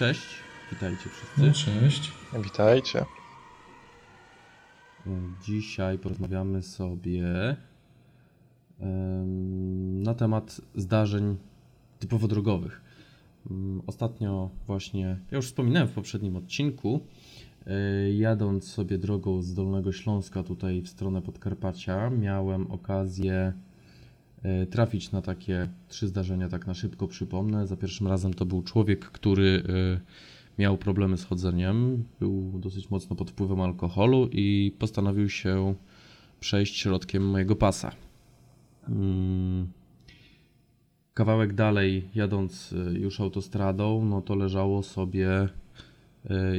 cześć. Witajcie wszyscy. No, cześć. Witajcie. Dzisiaj porozmawiamy sobie na temat zdarzeń typowo drogowych. Mm, ostatnio właśnie, ja już wspominałem w poprzednim odcinku, e, jadąc sobie drogą z Dolnego Śląska tutaj w stronę Podkarpacia, miałem okazję trafić na takie trzy zdarzenia, tak na szybko przypomnę. Za pierwszym razem to był człowiek, który e, miał problemy z chodzeniem, był dosyć mocno pod wpływem alkoholu i postanowił się przejść środkiem mojego pasa. Mm. Kawałek dalej, jadąc y, już autostradą, no to leżało sobie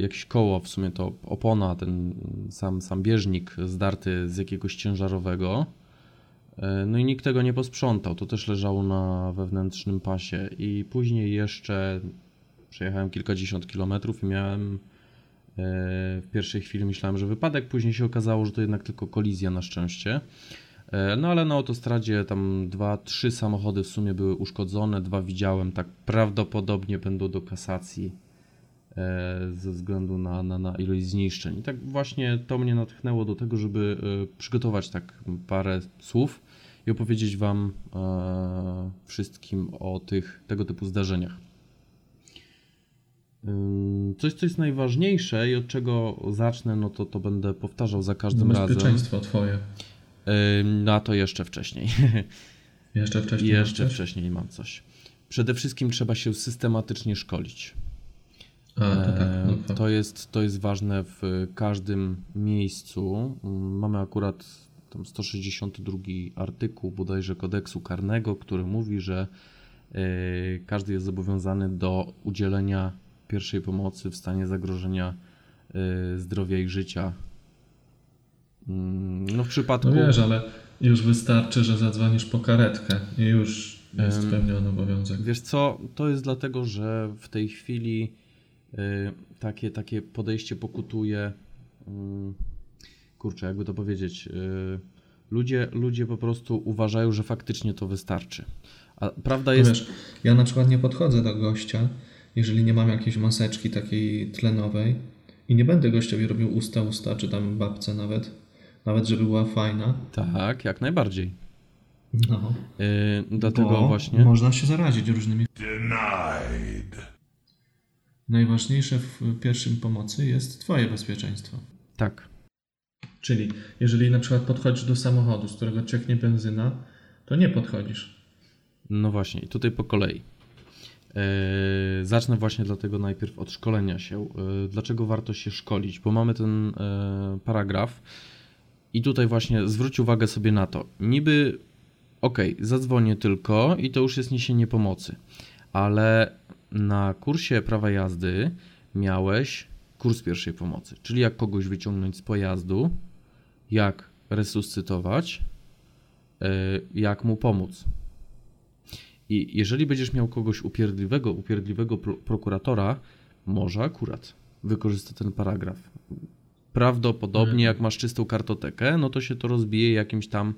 jakieś koło, w sumie to opona, ten sam, sam bieżnik zdarty z jakiegoś ciężarowego. Y, no i nikt tego nie posprzątał. To też leżało na wewnętrznym pasie. I później jeszcze Przejechałem kilkadziesiąt kilometrów i miałem e, w pierwszej chwili myślałem, że wypadek, później się okazało, że to jednak tylko kolizja na szczęście. E, no ale na autostradzie tam dwa, trzy samochody w sumie były uszkodzone, dwa widziałem, tak prawdopodobnie będą do kasacji e, ze względu na, na, na ilość zniszczeń. I tak właśnie to mnie natchnęło do tego, żeby przygotować tak parę słów i opowiedzieć Wam wszystkim o tych tego typu zdarzeniach. Coś, co jest najważniejsze i od czego zacznę, no to to będę powtarzał za każdym Bezpieczeństwo razem. Bezpieczeństwo twoje. Na to jeszcze wcześniej. Jeszcze wcześniej. Jeszcze wcześniej mam coś. Przede wszystkim trzeba się systematycznie szkolić. A, to, tak, no to, jest, to jest ważne w każdym miejscu. Mamy akurat tam 162 artykuł bodajże kodeksu karnego, który mówi, że e, każdy jest zobowiązany do udzielenia pierwszej pomocy w stanie zagrożenia y, zdrowia i życia. Mm, no w przypadku... No wiesz, ale już wystarczy, że zadzwonisz po karetkę i już jest spełniony obowiązek. Wiesz co, to jest dlatego, że w tej chwili takie, takie podejście pokutuje mm, kurczę, jakby to powiedzieć y, ludzie, ludzie po prostu uważają, że faktycznie to wystarczy. A prawda jest... Wiesz, ja na przykład nie podchodzę do gościa jeżeli nie mam jakiejś maseczki takiej tlenowej i nie będę gościowi robił usta usta, czy tam babce nawet, nawet żeby była fajna. Tak, jak najbardziej. No. Yy, dlatego Bo właśnie. Można się zarazić różnymi. Najważniejsze w pierwszym pomocy jest Twoje bezpieczeństwo. Tak. Czyli jeżeli na przykład podchodzisz do samochodu, z którego cieknie benzyna, to nie podchodzisz. No właśnie, i tutaj po kolei. E, zacznę właśnie dlatego najpierw od szkolenia się. E, dlaczego warto się szkolić? Bo mamy ten e, paragraf i tutaj właśnie zwróć uwagę sobie na to. Niby ok, zadzwonię tylko i to już jest niesienie pomocy, ale na kursie prawa jazdy miałeś kurs pierwszej pomocy, czyli jak kogoś wyciągnąć z pojazdu, jak resuscytować, jak mu pomóc. I jeżeli będziesz miał kogoś upierdliwego, upierdliwego pro prokuratora, może akurat wykorzysta ten paragraf. Prawdopodobnie, mhm. jak masz czystą kartotekę, no to się to rozbije jakimś tam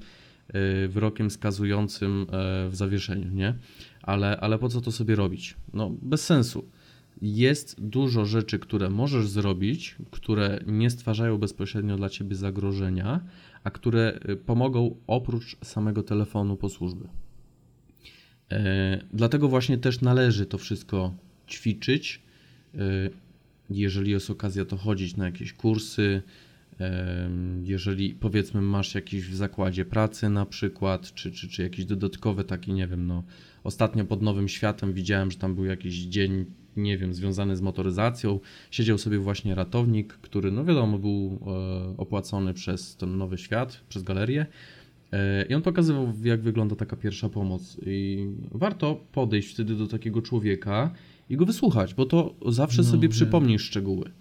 e, wyrokiem skazującym e, w zawieszeniu, nie? Ale, ale po co to sobie robić? No, bez sensu. Jest dużo rzeczy, które możesz zrobić, które nie stwarzają bezpośrednio dla ciebie zagrożenia, a które e, pomogą oprócz samego telefonu po służby. E, dlatego właśnie też należy to wszystko ćwiczyć. E, jeżeli jest okazja, to chodzić na jakieś kursy. E, jeżeli powiedzmy masz jakiś w zakładzie pracy na przykład, czy, czy, czy jakiś dodatkowy taki, nie wiem, no ostatnio pod Nowym Światem widziałem, że tam był jakiś dzień, nie wiem, związany z motoryzacją. Siedział sobie właśnie ratownik, który, no wiadomo, był opłacony przez ten Nowy Świat, przez galerię E, I on pokazywał, jak wygląda taka pierwsza pomoc. I warto podejść wtedy do takiego człowieka i go wysłuchać, bo to zawsze no, sobie wiem. przypomnisz szczegóły.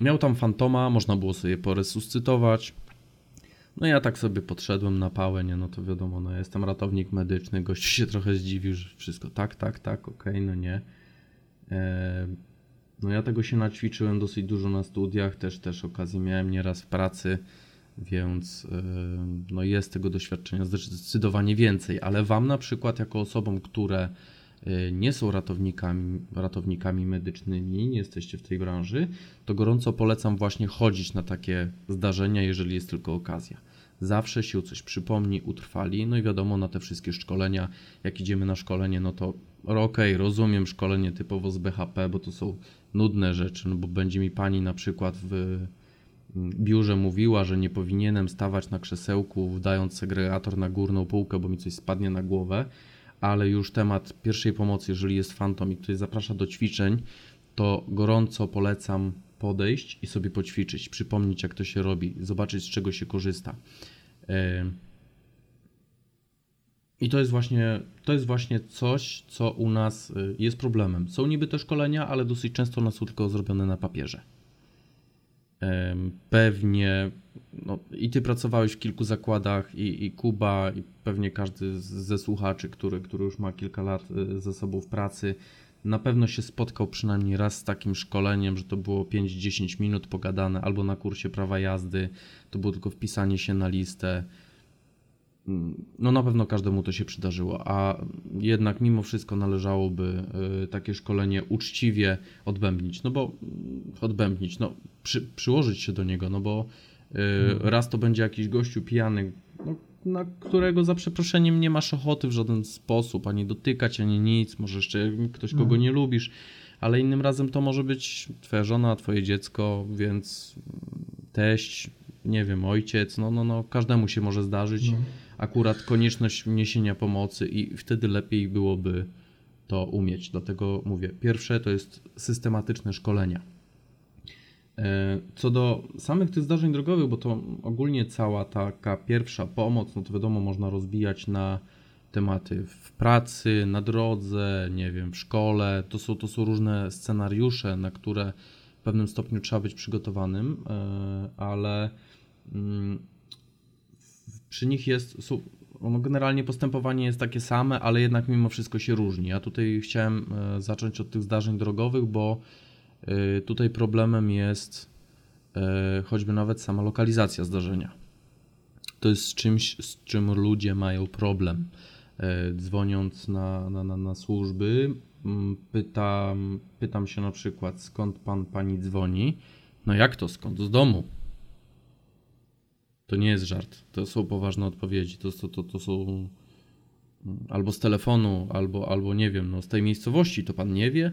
Miał tam fantoma, można było sobie poresuscytować. No ja tak sobie podszedłem na pałę, nie, no to wiadomo, no jestem ratownik medyczny, gość się trochę zdziwił, że wszystko tak, tak, tak, okej, okay, no nie. E, no ja tego się naćwiczyłem dosyć dużo na studiach, też też okazję miałem nieraz w pracy więc y, no jest tego doświadczenia zdecydowanie więcej, ale Wam na przykład jako osobom, które nie są ratownikami, ratownikami medycznymi, nie jesteście w tej branży, to gorąco polecam właśnie chodzić na takie zdarzenia, jeżeli jest tylko okazja. Zawsze się coś przypomni, utrwali, no i wiadomo, na te wszystkie szkolenia, jak idziemy na szkolenie, no to okej, okay, rozumiem szkolenie typowo z BHP, bo to są nudne rzeczy, no bo będzie mi pani na przykład w biurze mówiła, że nie powinienem stawać na krzesełku, wdając segregator na górną półkę, bo mi coś spadnie na głowę, ale już temat pierwszej pomocy, jeżeli jest fantom i ktoś zaprasza do ćwiczeń, to gorąco polecam podejść i sobie poćwiczyć, przypomnieć jak to się robi, zobaczyć z czego się korzysta. I to jest właśnie, to jest właśnie coś, co u nas y, jest problemem. Są niby te szkolenia, ale dosyć często one są tylko zrobione na papierze. Pewnie no, i ty pracowałeś w kilku zakładach, i, i Kuba, i pewnie każdy ze słuchaczy, który, który już ma kilka lat y, ze sobą w pracy, na pewno się spotkał przynajmniej raz z takim szkoleniem, że to było 5-10 minut pogadane, albo na kursie prawa jazdy, to było tylko wpisanie się na listę. Mm, no na pewno każdemu to się przydarzyło, a jednak mimo wszystko należałoby y, takie szkolenie uczciwie odbębnić, no bo mm, odbębnić, no przy, przyłożyć się do niego, no bo y, mhm. raz to będzie jakiś gościu pijany, no, na którego za przeproszeniem nie masz ochoty w żaden sposób, ani dotykać, ani nic, może jeszcze ktoś, kogo mhm. nie lubisz, ale innym razem to może być twoja żona, twoje dziecko, więc teść, nie wiem, ojciec, no, no, no, każdemu się może zdarzyć. No akurat konieczność niesienia pomocy i wtedy lepiej byłoby to umieć. Dlatego mówię, pierwsze to jest systematyczne szkolenia. E, co do samych tych zdarzeń drogowych, bo to ogólnie cała taka pierwsza pomoc, no to wiadomo, można rozbijać na tematy w pracy, na drodze, nie wiem, w szkole. To są, to są różne scenariusze, na które w pewnym stopniu trzeba być przygotowanym, e, ale przy nich jest, ono generalnie postępowanie jest takie same, ale jednak mimo wszystko się różni. Ja tutaj chciałem e, zacząć od tych zdarzeń drogowych, bo e, tutaj problemem jest e, choćby nawet sama lokalizacja zdarzenia. To jest czymś, z czym ludzie mają problem. Dzwoniąc na, na, na, na służby, pytam, pytam się na przykład, skąd pan pani dzwoni. No jak to skąd? Z domu. To nie jest żart. To są poważne odpowiedzi. To, to, to, to są mm, albo z telefonu, albo, albo nie wiem, no z tej miejscowości to pan nie wie,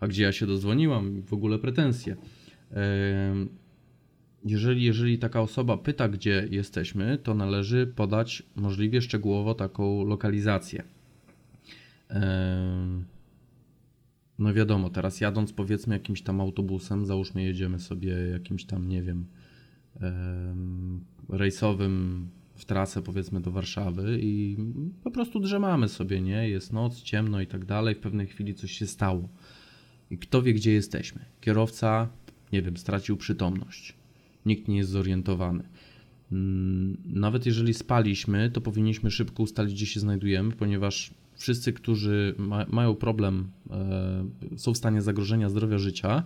a gdzie ja się dozwoniłam, w ogóle pretensje. Jeżeli, jeżeli taka osoba pyta, gdzie jesteśmy, to należy podać możliwie szczegółowo taką lokalizację. No wiadomo, teraz jadąc powiedzmy jakimś tam autobusem, załóżmy jedziemy sobie jakimś tam, nie wiem, rejsowym w trasę powiedzmy do Warszawy i po prostu drzemamy sobie, nie? Jest noc, ciemno i tak dalej. W pewnej chwili coś się stało. I kto wie, gdzie jesteśmy? Kierowca, nie wiem, stracił przytomność. Nikt nie jest zorientowany. Mm, nawet jeżeli spaliśmy, to powinniśmy szybko ustalić, gdzie się znajdujemy, ponieważ wszyscy, którzy ma, mają problem, e, są w stanie zagrożenia zdrowia życia,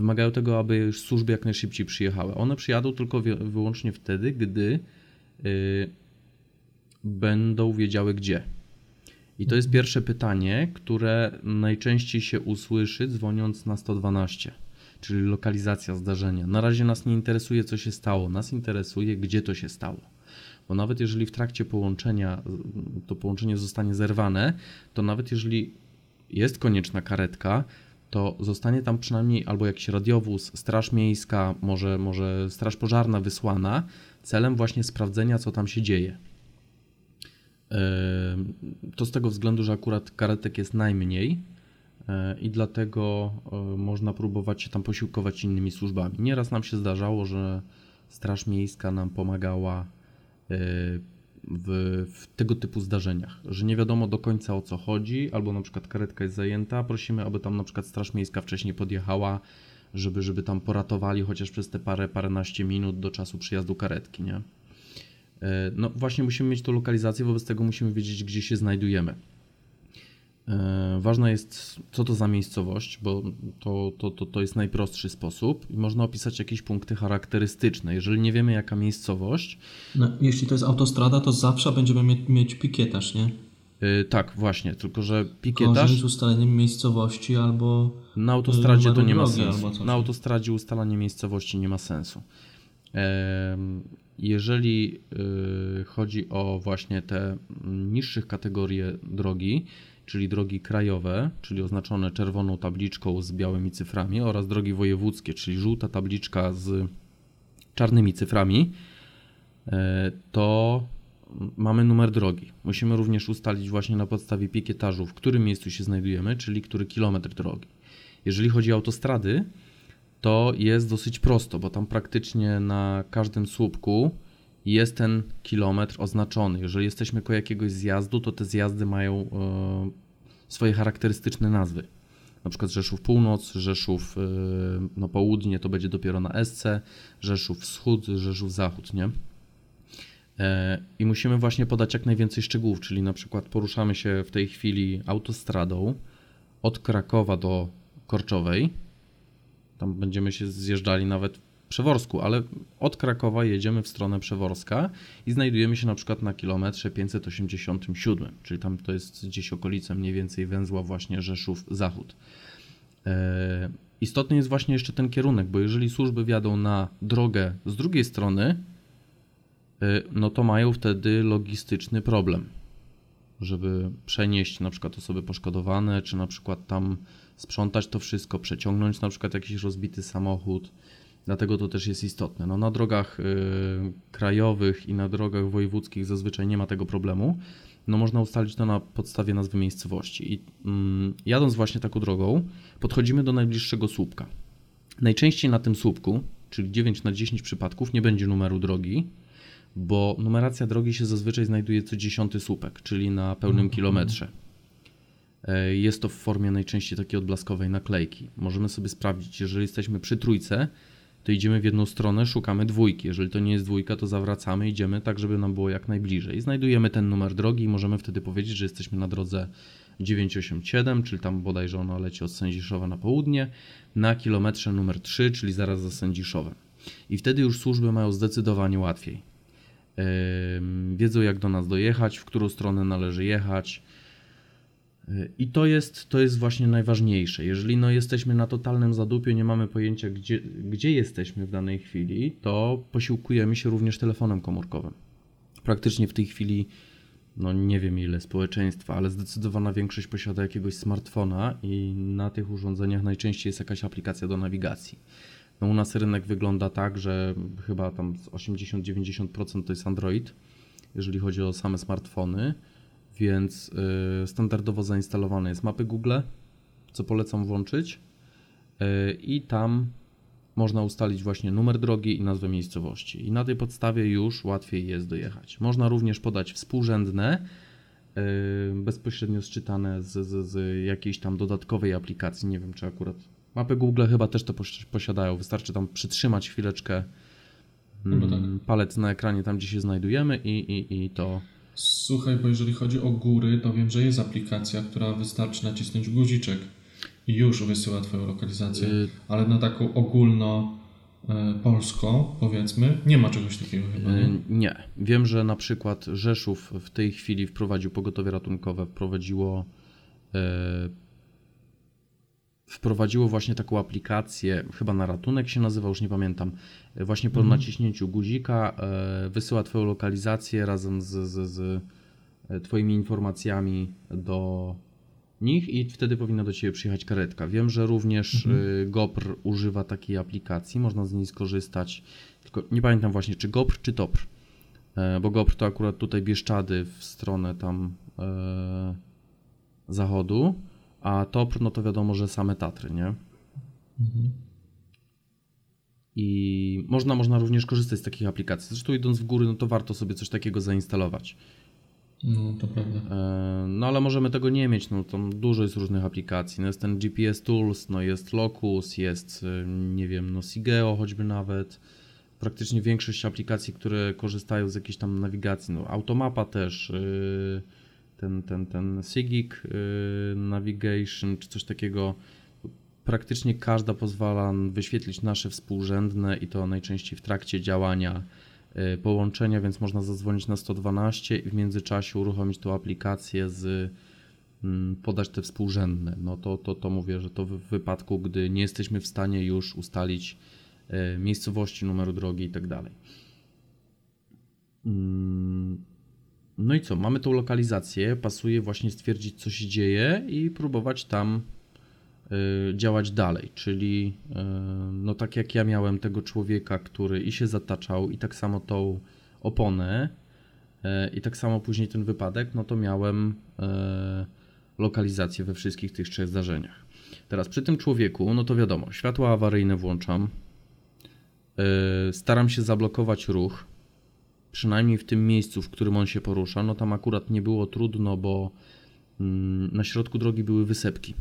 wymagają tego, aby służby jak najszybciej przyjechały. One przyjadą tylko wyłącznie wtedy, gdy y, będą wiedziały gdzie. I to jest mhm. pierwsze pytanie, które najczęściej się usłyszy dzwoniąc na 112, czyli lokalizacja zdarzenia. Na razie nas nie interesuje, co się stało, nas interesuje, gdzie to się stało. Bo nawet jeżeli w trakcie połączenia to połączenie zostanie zerwane, to nawet jeżeli jest konieczna karetka, to zostanie tam przynajmniej albo jakiś radiowóz, straż miejska, może, może straż pożarna wysłana celem właśnie sprawdzenia, co tam się dzieje. To z tego względu, że akurat karetek jest najmniej e, i dlatego e, można próbować się tam posiłkować innymi służbami. Nieraz nam się zdarzało, że Straż Miejska nam pomagała e, w, w, tego typu zdarzeniach, że nie wiadomo do końca o co chodzi, albo na przykład karetka jest zajęta, prosimy, aby tam na przykład Straż Miejska wcześniej podjechała, żeby, żeby tam poratowali chociaż przez te parę, paręnaście minut do czasu przyjazdu karetki, nie? E, no właśnie musimy mieć tą lokalizację, wobec tego musimy wiedzieć, gdzie się znajdujemy. E, ważne jest, co to za miejscowość, bo to, to, to, to jest najprostszy sposób i można opisać jakieś punkty charakterystyczne. Jeżeli nie wiemy, jaka miejscowość. No, jeśli to jest autostrada, to zawsze będziemy mieć, mieć pikietarz, nie? Yy, tak, właśnie, tylko że pikietarz... z ustaleniem miejscowości albo... Na autostradzie to nie ma sensu. Na autostradzie ustalanie miejscowości nie ma sensu. Jeżeli chodzi o właśnie te niższych kategorie drogi, czyli drogi krajowe, czyli oznaczone czerwoną tabliczką z białymi cyframi oraz drogi wojewódzkie, czyli żółta tabliczka z czarnymi cyframi, e, to mamy numer drogi. Musimy również ustalić właśnie na podstawie pikietażu, w którym miejscu się znajdujemy, czyli który kilometr drogi. Jeżeli chodzi o autostrady, to jest dosyć prosto, bo tam praktycznie na każdym słupku jest ten kilometr oznaczony. Jeżeli jesteśmy koło jakiegoś zjazdu, to te zjazdy mają e, swoje charakterystyczne nazwy. Na przykład Rzeszów Północ, Rzeszów e, no, Południe to będzie dopiero na SC, Rzeszów Wschód, Rzeszów Zachód, nie? E, I musimy właśnie podać jak najwięcej szczegółów, czyli na przykład poruszamy się w tej chwili autostradą od Krakowa do Korczowej. Tam będziemy się zjeżdżali nawet Przeworsku, ale od Krakowa jedziemy w stronę Przeworska i znajdujemy się na przykład na kilometrze 587, czyli tam to jest gdzieś okolice mniej więcej węzła właśnie Rzeszów-Zachód. E, istotny jest właśnie jeszcze ten kierunek, bo jeżeli służby wjadą na drogę z drugiej strony, e, no to mają wtedy logistyczny problem, żeby przenieść na przykład osoby poszkodowane, czy na przykład tam sprzątać to wszystko, przeciągnąć na przykład jakiś rozbity samochód, Dlatego to też jest istotne. No, na drogach y, krajowych i na drogach wojewódzkich zazwyczaj nie ma tego problemu. No, można ustalić to na podstawie nazwy miejscowości. I mm, jadąc właśnie taką drogą, podchodzimy do najbliższego słupka. Najczęściej na tym słupku, czyli 9 na 10 przypadków, nie będzie numeru drogi, bo numeracja drogi się zazwyczaj znajduje co dziesiąty słupek, czyli na pełnym mhm. kilometrze. E, jest to w formie najczęściej takiej odblaskowej naklejki. Możemy sobie sprawdzić, jeżeli jesteśmy przy trójce, to idziemy w jedną stronę, szukamy dwójki. Jeżeli to nie jest dwójka, to zawracamy, idziemy tak, żeby nam było jak najbliżej. Znajdujemy ten numer drogi i możemy wtedy powiedzieć, że jesteśmy na drodze 987, czyli tam bodajże ona leci od Sędziszowa na południe, na kilometrze numer 3, czyli zaraz za Sędziszowem. I wtedy już służby mają zdecydowanie łatwiej. Wiedzą jak do nas dojechać, w którą stronę należy jechać, i to jest, to jest właśnie najważniejsze. Jeżeli no jesteśmy na totalnym zadupiu, nie mamy pojęcia, gdzie, gdzie jesteśmy w danej chwili, to posiłkujemy się również telefonem komórkowym. Praktycznie w tej chwili, no nie wiem ile społeczeństwa, ale zdecydowana większość posiada jakiegoś smartfona i na tych urządzeniach najczęściej jest jakaś aplikacja do nawigacji. No u nas rynek wygląda tak, że chyba tam 80-90% to jest Android, jeżeli chodzi o same smartfony więc y, standardowo zainstalowane jest mapy Google, co polecam włączyć y, i tam można ustalić właśnie numer drogi i nazwę miejscowości. I na tej podstawie już łatwiej jest dojechać. Można również podać współrzędne, y, bezpośrednio sczytane z, z, z jakiejś tam dodatkowej aplikacji. Nie wiem, czy akurat mapy Google chyba też to posiadają. Wystarczy tam przytrzymać chwileczkę mm, tak. palec na ekranie tam, gdzie się znajdujemy i, i, i to Słuchaj, bo jeżeli chodzi o góry, to wiem, że jest aplikacja, która wystarczy nacisnąć guziczek i już wysyła Twoją lokalizację, y ale na taką ogólno e, polską, powiedzmy, nie ma czegoś takiego chyba. Nie? Y nie. Wiem, że na przykład Rzeszów w tej chwili wprowadził pogotowie ratunkowe, wprowadziło e, wprowadziło właśnie taką aplikację, chyba na ratunek się nazywa, już nie pamiętam. Właśnie po mhm. naciśnięciu guzika e, wysyła Twoją lokalizację razem z, z, z e, Twoimi informacjami do nich i wtedy powinna do Ciebie przyjechać karetka. Wiem, że również mhm. E, GOPR używa takiej aplikacji, można z niej skorzystać, tylko nie pamiętam właśnie czy GOPR czy TOPR, bo GOPR to akurat tutaj Bieszczady w stronę tam e, zachodu, a TOPR, no to wiadomo, że same Tatry, nie? Mhm. I można, można również korzystać z takich aplikacji. Zresztą idąc w góry, no to warto sobie coś takiego zainstalować. No, to prawda. E, no, ale możemy tego nie mieć. No, tam dużo jest różnych aplikacji. No, jest ten GPS Tools, no, jest Locus, jest, e, nie wiem, no, Sigeo choćby nawet. Praktycznie większość aplikacji, które korzystają z jakiejś tam nawigacji. No, Automapa też. Yy ten, ten, ten Sigik y, Navigation czy coś takiego. Praktycznie każda pozwala wyświetlić nasze współrzędne i to najczęściej w trakcie działania połączenia, więc można zadzwonić na 112 i w międzyczasie uruchomić tą aplikację z mm, podać te współrzędne. No to, to, to mówię, że to w wypadku, gdy nie jesteśmy w stanie już ustalić miejscowości, numeru drogi i tak dalej. No i co? Mamy tą lokalizację, pasuje właśnie stwierdzić, co się dzieje i próbować tam y, działać dalej. Czyli, y, no tak jak ja miałem tego człowieka, który i się zataczał, i tak samo tą oponę, y, i tak samo później ten wypadek, no to miałem lokalizację we wszystkich tych trzech zdarzeniach. Teraz przy tym człowieku, no to wiadomo, światła awaryjne włączam, staram się zablokować ruch, przynajmniej w tym miejscu, w którym on się porusza, no tam akurat nie było trudno, bo mm, na środku drogi były wysepki.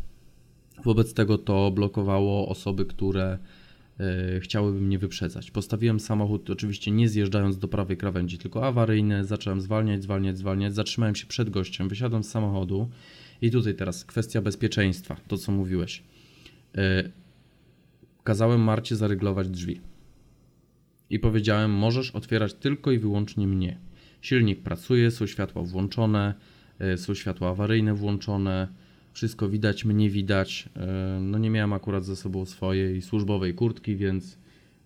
Wobec tego to blokowało osoby, które e, chciałyby mnie wyprzedzać. Postawiłem samochód, oczywiście nie zjeżdżając do prawej krawędzi, tylko awaryjny, zacząłem zwalniać, zwalniać, zwalniać, zatrzymałem się przed gościem, wysiadłem z samochodu i tutaj teraz kwestia bezpieczeństwa, to co mówiłeś. E, kazałem Marcie zaryglować drzwi i powiedziałem: Możesz otwierać tylko i wyłącznie mnie. Silnik pracuje, są światła włączone, e, są światła awaryjne włączone, wszystko widać, mnie widać. E, no nie miałem akurat ze sobą swojej służbowej kurtki, więc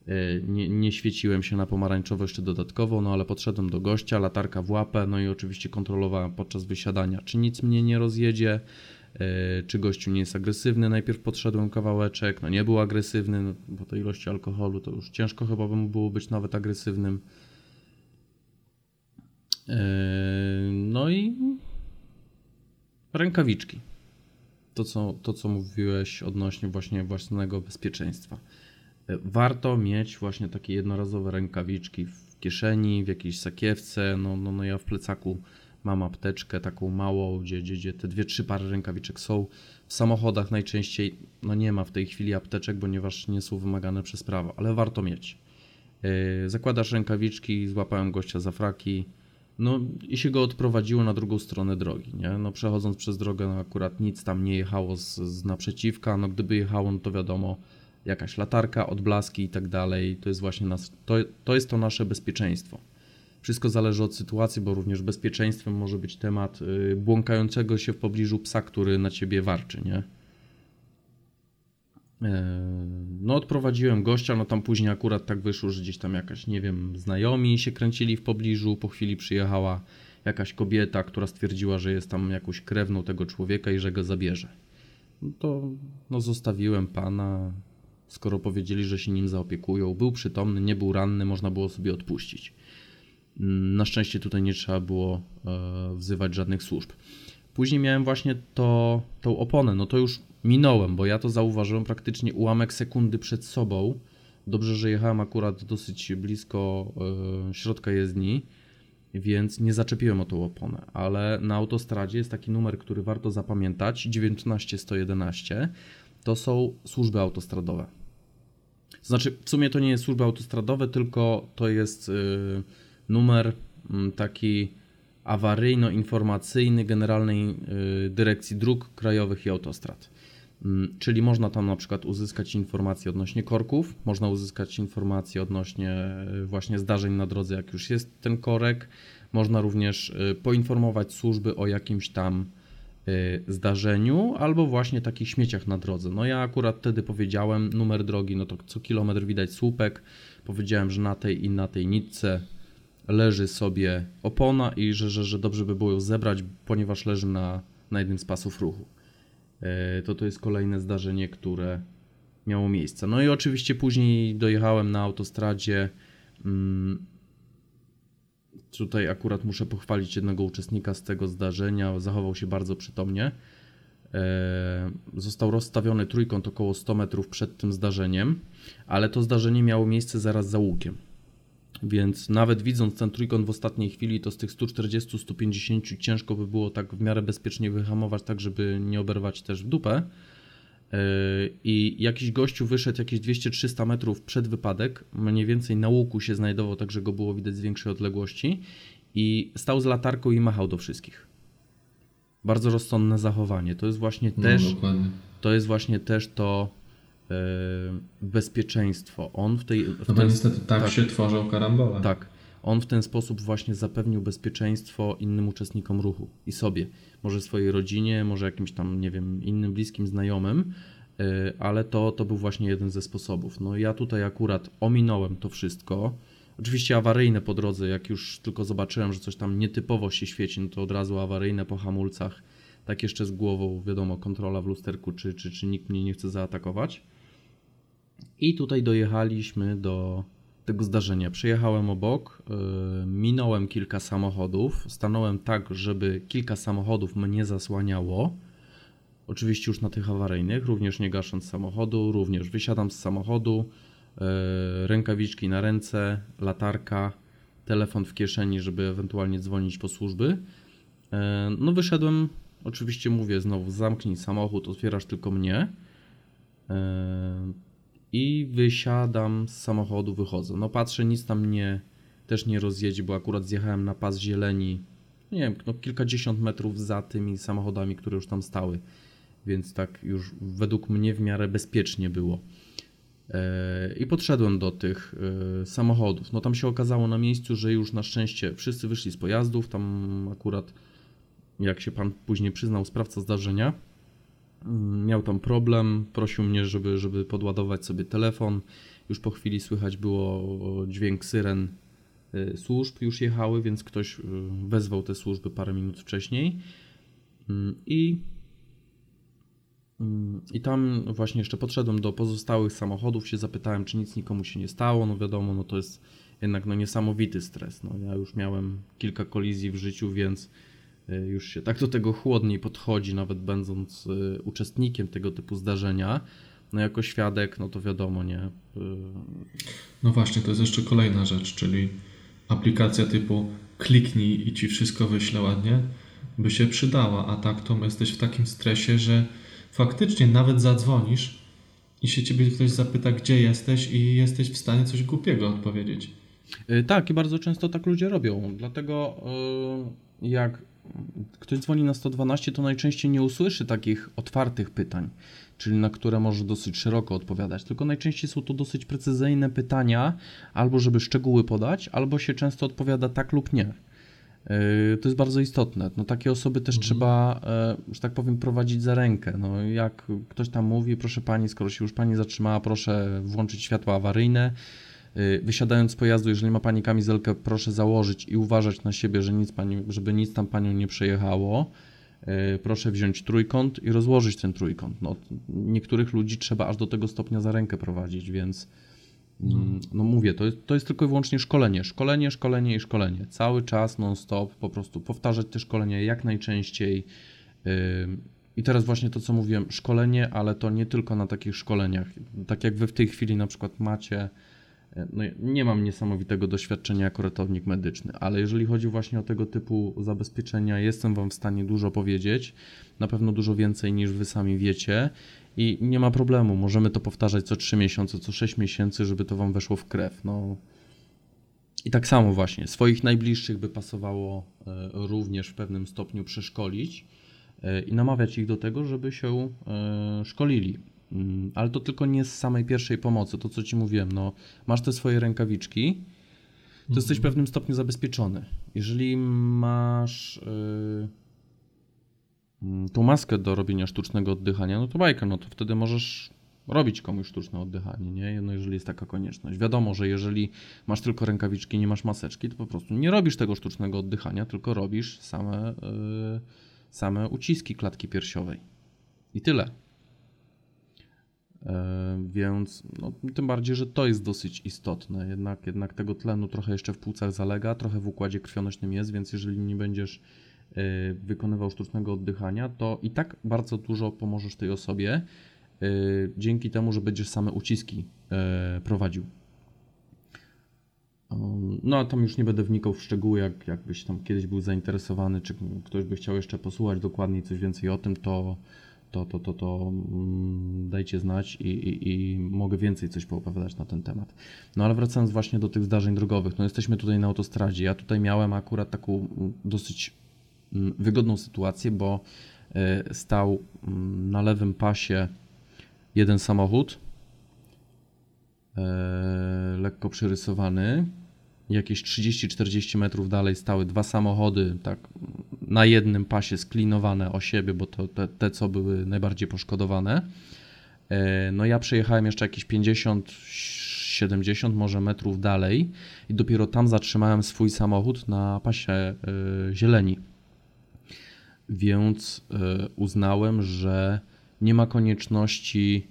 e, nie, nie świeciłem się na pomarańczowo jeszcze dodatkowo, no ale podszedłem do gościa, latarka w łapę, no i oczywiście kontrolowałem podczas wysiadania, czy nic mnie nie rozjedzie, czy gościu nie jest agresywny. Najpierw podszedłem kawałeczek, no nie był agresywny, no, bo tej ilości alkoholu to już ciężko chyba by mu było być nawet agresywnym. E, no i rękawiczki. To co, to, co mówiłeś odnośnie właśnie własnego bezpieczeństwa. E, warto mieć właśnie takie jednorazowe rękawiczki w kieszeni, w jakiejś sakiewce. No, no, no ja w plecaku Mam apteczkę taką małą, gdzie, gdzie, gdzie te dwie, trzy pary rękawiczek są. W samochodach najczęściej no nie ma w tej chwili apteczek, ponieważ nie są wymagane przez prawo, ale warto mieć. Yy, zakładasz rękawiczki, złapałem gościa za fraki, no i się go odprowadziło na drugą stronę drogi, nie? No przechodząc przez drogę, no akurat nic tam nie jechało z, z naprzeciwka, no gdyby jechało, no to wiadomo, jakaś latarka, odblaski i tak dalej, to jest właśnie nas, to, to jest to nasze bezpieczeństwo. Wszystko zależy od sytuacji, bo również bezpieczeństwem może być temat y, błąkającego się w pobliżu psa, który na ciebie warczy, nie? E, no, odprowadziłem gościa, no tam później akurat tak wyszło, że gdzieś tam jakaś, nie wiem, znajomi się kręcili w pobliżu. Po chwili przyjechała jakaś kobieta, która stwierdziła, że jest tam jakąś krewną tego człowieka i że go zabierze. No to no, zostawiłem pana, skoro powiedzieli, że się nim zaopiekują. Był przytomny, nie był ranny, można było sobie odpuścić. Na szczęście tutaj nie trzeba było e, wzywać żadnych służb. Później miałem właśnie to, tą oponę, no to już minąłem, bo ja to zauważyłem praktycznie ułamek sekundy przed sobą. Dobrze, że jechałem akurat dosyć blisko e, środka jezdni, więc nie zaczepiłem o tą oponę, ale na autostradzie jest taki numer, który warto zapamiętać, 19111. To są służby autostradowe. Znaczy, w sumie to nie jest służby autostradowe, tylko to jest... Yy, numer mm, taki awaryjno-informacyjny Generalnej y, Dyrekcji Dróg Krajowych i Autostrad. Mm, czyli można tam na przykład uzyskać informacje odnośnie korków, można uzyskać informacje odnośnie y, właśnie zdarzeń na drodze, jak już jest ten korek. Można również y, poinformować służby o jakimś tam zdarzeniu albo właśnie takich śmieciach na drodze. No ja akurat wtedy powiedziałem numer drogi, no to co kilometr widać słupek. Powiedziałem, że na tej i na tej nitce leży sobie opona i że, że, że dobrze by było ją zebrać, ponieważ leży na, na jednym z pasów ruchu. E, to to jest kolejne zdarzenie, które miało miejsce. No i oczywiście później dojechałem na autostradzie. Mm, tutaj akurat muszę pochwalić jednego uczestnika z tego zdarzenia. Zachował się bardzo przytomnie. E, został rozstawiony trójkąt około 100 metrów przed tym zdarzeniem, ale to zdarzenie miało miejsce zaraz za łukiem. Więc nawet widząc ten trójkąt w ostatniej chwili, to z tych 140-150 ciężko by było tak w miarę bezpiecznie wyhamować, tak żeby nie oberwać też w dupę. E, I jakiś gościu wyszedł jakieś 200-300 metrów przed wypadek, mniej więcej na łuku się znajdował, tak że go było widać z większej odległości i stał z latarką i machał do wszystkich. Bardzo rozsądne zachowanie. To jest właśnie no, też to jest właśnie też to bezpieczeństwo. On w tej. W no bo niestety tak, tak, się tworzą karambole. Tak. on w ten sposób właśnie zapewnił bezpieczeństwo innym uczestnikom ruchu i sobie. Może swojej rodzinie, może jakimś tam, nie wiem, innym bliskim znajomym, y, ale to, to był właśnie jeden ze sposobów. No ja tutaj akurat ominąłem to wszystko. Oczywiście awaryjne po drodze, jak już tylko zobaczyłem, że coś tam nietypowo się świeci, no to od razu awaryjne po hamulcach, tak jeszcze z głową, wiadomo, kontrola w lusterku, czy, czy, czy nikt mnie nie chce zaatakować. I tutaj dojechaliśmy do tego zdarzenia. Przejechałem obok, yy, minąłem kilka samochodów, stanąłem tak, żeby kilka samochodów mnie zasłaniało. Oczywiście już na tych awaryjnych, również nie gasząc samochodu, również wysiadam z samochodu, yy, rękawiczki na ręce, latarka, telefon w kieszeni, żeby ewentualnie dzwonić po służby. Yy, no wyszedłem, oczywiście mówię znowu, zamknij samochód, otwierasz tylko mnie i wysiadam z samochodu, wychodzę. No patrzę, nic tam mnie też nie rozjedzie, bo akurat zjechałem na pas zieleni, nie wiem, no kilkadziesiąt metrów za tymi samochodami, które już tam stały, więc tak już według mnie w miarę bezpiecznie było. E, I podszedłem do tych e, samochodów. No tam się okazało na miejscu, że już na szczęście wszyscy wyszli z pojazdów. Tam akurat, jak się pan później przyznał, sprawca zdarzenia miał tam problem, prosił mnie, żeby, żeby podładować sobie telefon. Już po chwili słychać było dźwięk syren y, służb, już jechały, więc ktoś y, wezwał te służby parę minut wcześniej. Mm, I, mm, I tam właśnie jeszcze podszedłem do pozostałych samochodów, się zapytałem, czy nic nikomu się nie stało. No wiadomo, no to jest jednak no niesamowity stres. No, ja już miałem kilka kolizji w życiu, więc już się tak do tego chłodniej podchodzi, nawet będąc e, uczestnikiem tego typu zdarzenia. No jako świadek, no to wiadomo, nie. E, no właśnie, to jest jeszcze kolejna rzecz, czyli aplikacja typu kliknij i ci wszystko wyśle ładnie, by się przydała, a tak to jesteś w takim stresie, że faktycznie nawet zadzwonisz i się ciebie ktoś zapyta, gdzie jesteś i jesteś w stanie coś głupiego odpowiedzieć. Tak, i bardzo często tak ludzie robią. Dlatego jak ktoś dzwoni na 112, to najczęściej nie usłyszy takich otwartych pytań, czyli na które może dosyć szeroko odpowiadać, tylko najczęściej są to dosyć precyzyjne pytania, albo żeby szczegóły podać, albo się często odpowiada tak lub nie. Yy, to jest bardzo istotne. No, takie osoby też mhm. trzeba, e, że tak powiem, prowadzić za rękę. No, jak ktoś tam mówi, proszę pani, skoro się już pani zatrzymała, proszę włączyć światła awaryjne wysiadając z pojazdu, jeżeli ma Pani kamizelkę, proszę założyć i uważać na siebie, że nic pani, żeby nic tam Panią nie przejechało. Y, proszę wziąć trójkąt i rozłożyć ten trójkąt. No, niektórych ludzi trzeba aż do tego stopnia za rękę prowadzić, więc mm, no mówię, to jest, to jest tylko i wyłącznie szkolenie. Szkolenie, szkolenie i szkolenie. Cały czas, non-stop, po prostu powtarzać te szkolenia jak najczęściej. Y, I teraz właśnie to, co mówiłem, szkolenie, ale to nie tylko na takich szkoleniach. Tak jak wy w tej chwili na przykład macie no, nie mam niesamowitego doświadczenia jako ratownik medyczny, ale jeżeli chodzi właśnie o tego typu zabezpieczenia, jestem Wam w stanie dużo powiedzieć, na pewno dużo więcej niż Wy sami wiecie i nie ma problemu, możemy to powtarzać co 3 miesiące, co 6 miesięcy, żeby to Wam weszło w krew. No. I tak samo właśnie, swoich najbliższych by pasowało e, również w pewnym stopniu przeszkolić e, i namawiać ich do tego, żeby się e, szkolili ale to tylko nie z samej pierwszej pomocy, to co ci mówiłem, no masz te swoje rękawiczki, to mhm. jesteś w pewnym stopniu zabezpieczony. Jeżeli masz yy, tą maskę do robienia sztucznego oddychania, no to bajka, no to wtedy możesz robić komuś sztuczne oddychanie, nie? No jeżeli jest taka konieczność. Wiadomo, że jeżeli masz tylko rękawiczki, nie masz maseczki, to po prostu nie robisz tego sztucznego oddychania, tylko robisz same, yy, same uciski klatki piersiowej. I tyle. E, więc no, tym bardziej, że to jest dosyć istotne. Jednak, jednak tego tlenu trochę jeszcze w płucach zalega, trochę w układzie krwionośnym jest, więc jeżeli nie będziesz e, wykonywał sztucznego oddychania, to i tak bardzo dużo pomożesz tej osobie e, dzięki temu, że będziesz same uciski prowadził. No a tam już nie będę wnikał w szczegóły, jak, jakbyś tam kiedyś był zainteresowany, czy ktoś by chciał jeszcze posłuchać dokładniej coś więcej o tym, to to, to, to, to mm, dajcie znać i, i, i, mogę więcej coś poopowiadać na ten temat. No ale wracając właśnie do tych zdarzeń drogowych, no jesteśmy tutaj na autostradzie. Ja tutaj miałem akurat taką mm, dosyć mm, wygodną sytuację, bo e, stał na lewym pasie jeden samochód, e, lekko przerysowany, jakieś 30-40 metrów dalej stały dwa samochody, tak na jednym pasie sklinowane o siebie, bo to te, te co były najbardziej poszkodowane. E, no ja przejechałem jeszcze jakieś 50, 70 może metrów dalej i dopiero tam zatrzymałem swój samochód na pasie e, zieleni. Więc e, uznałem, że nie ma konieczności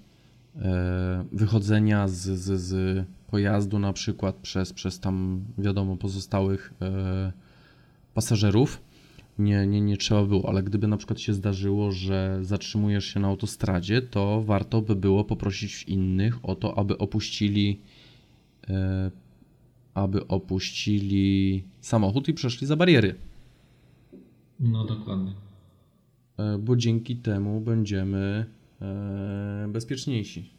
wychodzenia z, z, z pojazdu na przykład przez, przez tam wiadomo pozostałych pasażerów nie, nie, nie trzeba było, ale gdyby na przykład się zdarzyło, że zatrzymujesz się na autostradzie, to warto by było poprosić innych o to, aby opuścili e, aby opuścili samochód i przeszli za bariery. No dokładnie. E, bo dzięki temu będziemy e, bezpieczniejsi.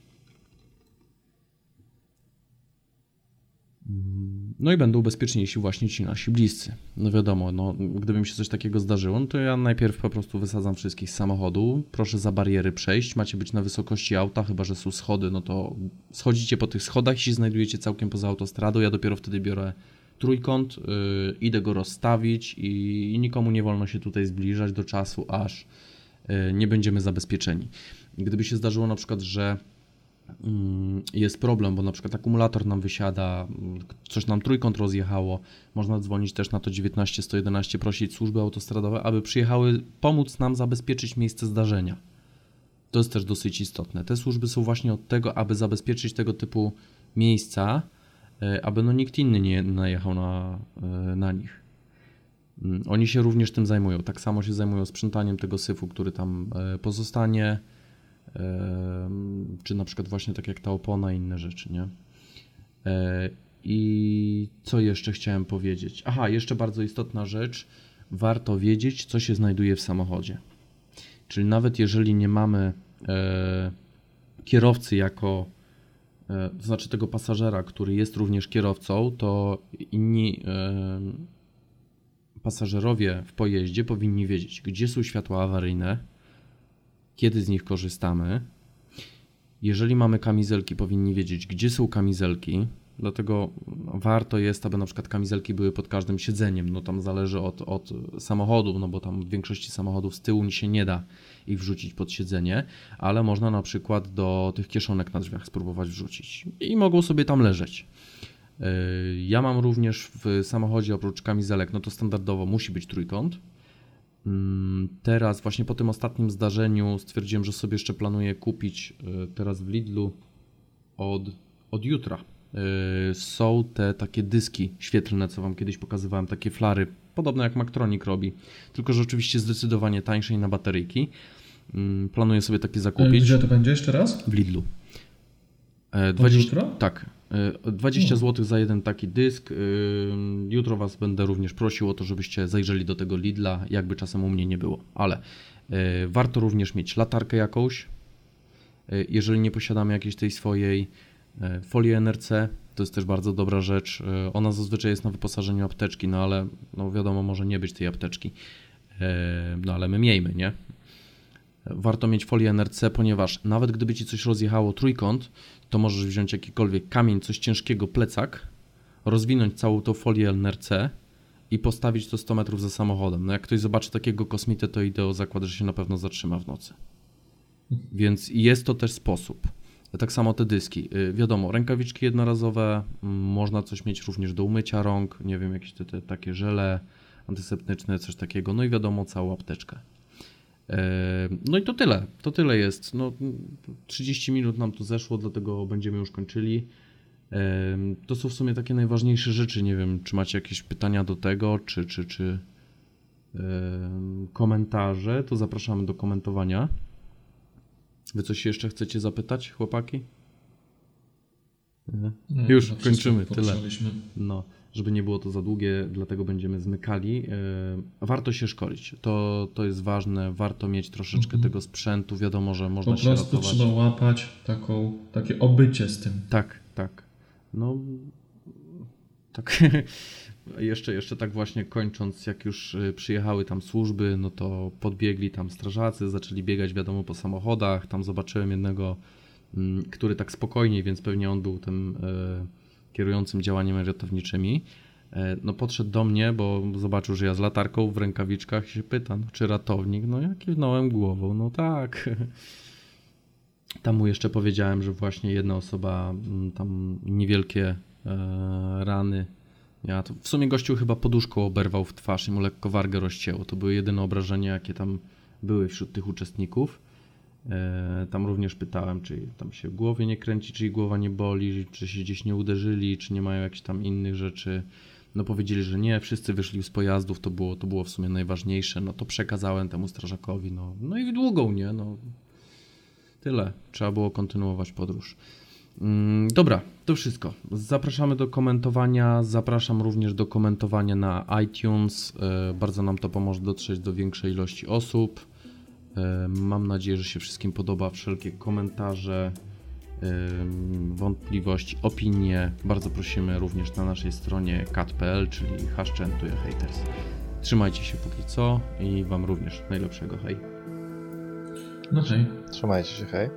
No i będą bezpieczniejsi właśnie ci nasi bliscy. No wiadomo, no, gdyby mi się coś takiego zdarzyło, no to ja najpierw po prostu wysadzam wszystkich z samochodu, proszę za bariery przejść, macie być na wysokości auta, chyba że są schody, no to schodzicie po tych schodach i się znajdujecie całkiem poza autostradą, ja dopiero wtedy biorę trójkąt, yy, idę go rozstawić i, i, nikomu nie wolno się tutaj zbliżać do czasu, aż yy, nie będziemy zabezpieczeni. Gdyby się zdarzyło na przykład, że jest problem, bo na przykład akumulator nam wysiada, coś nam trójkąt rozjechało, można dzwonić też na to 19 111, prosić służby autostradowe, aby przyjechały pomóc nam zabezpieczyć miejsce zdarzenia. To jest też dosyć istotne. Te służby są właśnie od tego, aby zabezpieczyć tego typu miejsca, e, aby no nikt inny nie najechał na, e, na nich. Mm, oni się również tym zajmują. Tak samo się zajmują sprzątaniem tego syfu, który tam e, pozostanie czy na przykład właśnie tak jak ta opona i inne rzeczy, nie? E, I co jeszcze chciałem powiedzieć? Aha, jeszcze bardzo istotna rzecz. Warto wiedzieć, co się znajduje w samochodzie. Czyli nawet jeżeli nie mamy e, kierowcy jako, e, to znaczy tego pasażera, który jest również kierowcą, to inni pasażerowie w pojeździe powinni wiedzieć, gdzie są światła awaryjne, kiedy z nich korzystamy. Jeżeli mamy kamizelki, powinni wiedzieć, gdzie są kamizelki. Dlatego warto jest, aby na przykład kamizelki były pod każdym siedzeniem. No tam zależy od, od samochodu, no bo tam w większości samochodów z tyłu się nie da ich wrzucić pod siedzenie, ale można na przykład do tych kieszonek na drzwiach spróbować wrzucić i mogą sobie tam leżeć. Yy, ja mam również w samochodzie oprócz kamizelek, no to standardowo musi być trójkąt, teraz, właśnie po tym ostatnim zdarzeniu, stwierdziłem, że sobie jeszcze planuję kupić e, teraz w Lidlu od, od jutra. E, są te takie dyski świetlne, co Wam kiedyś pokazywałem, takie flary, podobne jak Maktronik robi, tylko że oczywiście zdecydowanie tańsze i na bateryjki. Mm, planuję sobie takie zakupić. Gdzie to będzie jeszcze raz? W Lidlu. 20, e, tak, 20 zł za jeden taki dysk. Y, jutro Was będę również prosił o to, żebyście zajrzeli do tego Lidla, jakby czasem u mnie nie było. Ale y, warto również mieć latarkę jakąś. Jeżeli nie posiadamy jakiejś tej swojej folii NRC, to jest też bardzo dobra rzecz. Ona zazwyczaj jest na wyposażeniu apteczki, no ale no wiadomo, może nie być tej apteczki. No ale my miejmy, nie? Warto mieć folię NRC, ponieważ nawet gdyby Ci coś rozjechało trójkąt, to możesz wziąć jakikolwiek kamień, coś ciężkiego, plecak, rozwinąć całą tą folię NRC i postawić to 100 metrów za samochodem. No jak ktoś zobaczy takiego kosmitę, to idę o zakład, że się na pewno zatrzyma w nocy. Więc jest to też sposób. Tak samo te dyski. Y, wiadomo, rękawiczki jednorazowe, można coś mieć również do umycia rąk, nie wiem, jakieś te, te takie żele antyseptyczne, coś takiego. No i wiadomo, całą apteczkę. No i to tyle. To tyle jest. No, 30 minut nam tu zeszło, dlatego będziemy już kończyli. To są w sumie takie najważniejsze rzeczy. Nie wiem, czy macie jakieś pytania do tego, czy, czy, czy komentarze, to zapraszamy do komentowania. Wy coś jeszcze chcecie zapytać, chłopaki? Nie, już kończymy, tyle. No żeby nie było to za długie, dlatego będziemy zmykali. E, warto się szkolić, to, to jest ważne, warto mieć troszeczkę mhm. tego sprzętu, wiadomo, że można się. Po prostu trzeba łapać taką, takie obycie z tym. Tak, tak. No, tak. jeszcze, jeszcze tak właśnie kończąc, jak już e, przyjechały tam służby, no to podbiegli tam strażacy, zaczęli biegać wiadomo po samochodach, tam zobaczyłem jednego, mm, który tak spokojniej, więc pewnie on był tym kierującym działaniami ratowniczymi, e, no podszedł do mnie, bo zobaczył, że ja z latarką w rękawiczkach się pyta, no, czy ratownik, no ja kiwnąłem głową, no tak. Tam mu jeszcze powiedziałem, że właśnie jedna osoba, mm, tam niewielkie e, rany ja to w sumie gościu chyba poduszką oberwał w twarz i mu lekko wargę rozcięło. To były jedyne obrażenia, jakie tam były wśród tych uczestników. E, tam również pytałem, czy tam się głowie nie kręci, czy głowa nie boli, czy się gdzieś nie uderzyli, czy nie mają jakichś tam innych rzeczy. No powiedzieli, że nie, wszyscy wyszli z pojazdów, to było, to było w sumie najważniejsze. No to przekazałem temu strażakowi, no, no i długą, nie? No, tyle. Trzeba było kontynuować podróż. Mm, dobra, to wszystko. Zapraszamy do komentowania. Zapraszam również do komentowania na iTunes. E, bardzo nam to pomoże dotrzeć do większej ilości osób. E, mam nadzieję, że się wszystkim podoba. Wszelkie komentarze, e, wątpliwości, opinie bardzo prosimy również na naszej stronie cat.pl, czyli haszczętuje haters. Trzymajcie się póki co i Wam również najlepszego hej. No hej. Trzymajcie się, hej.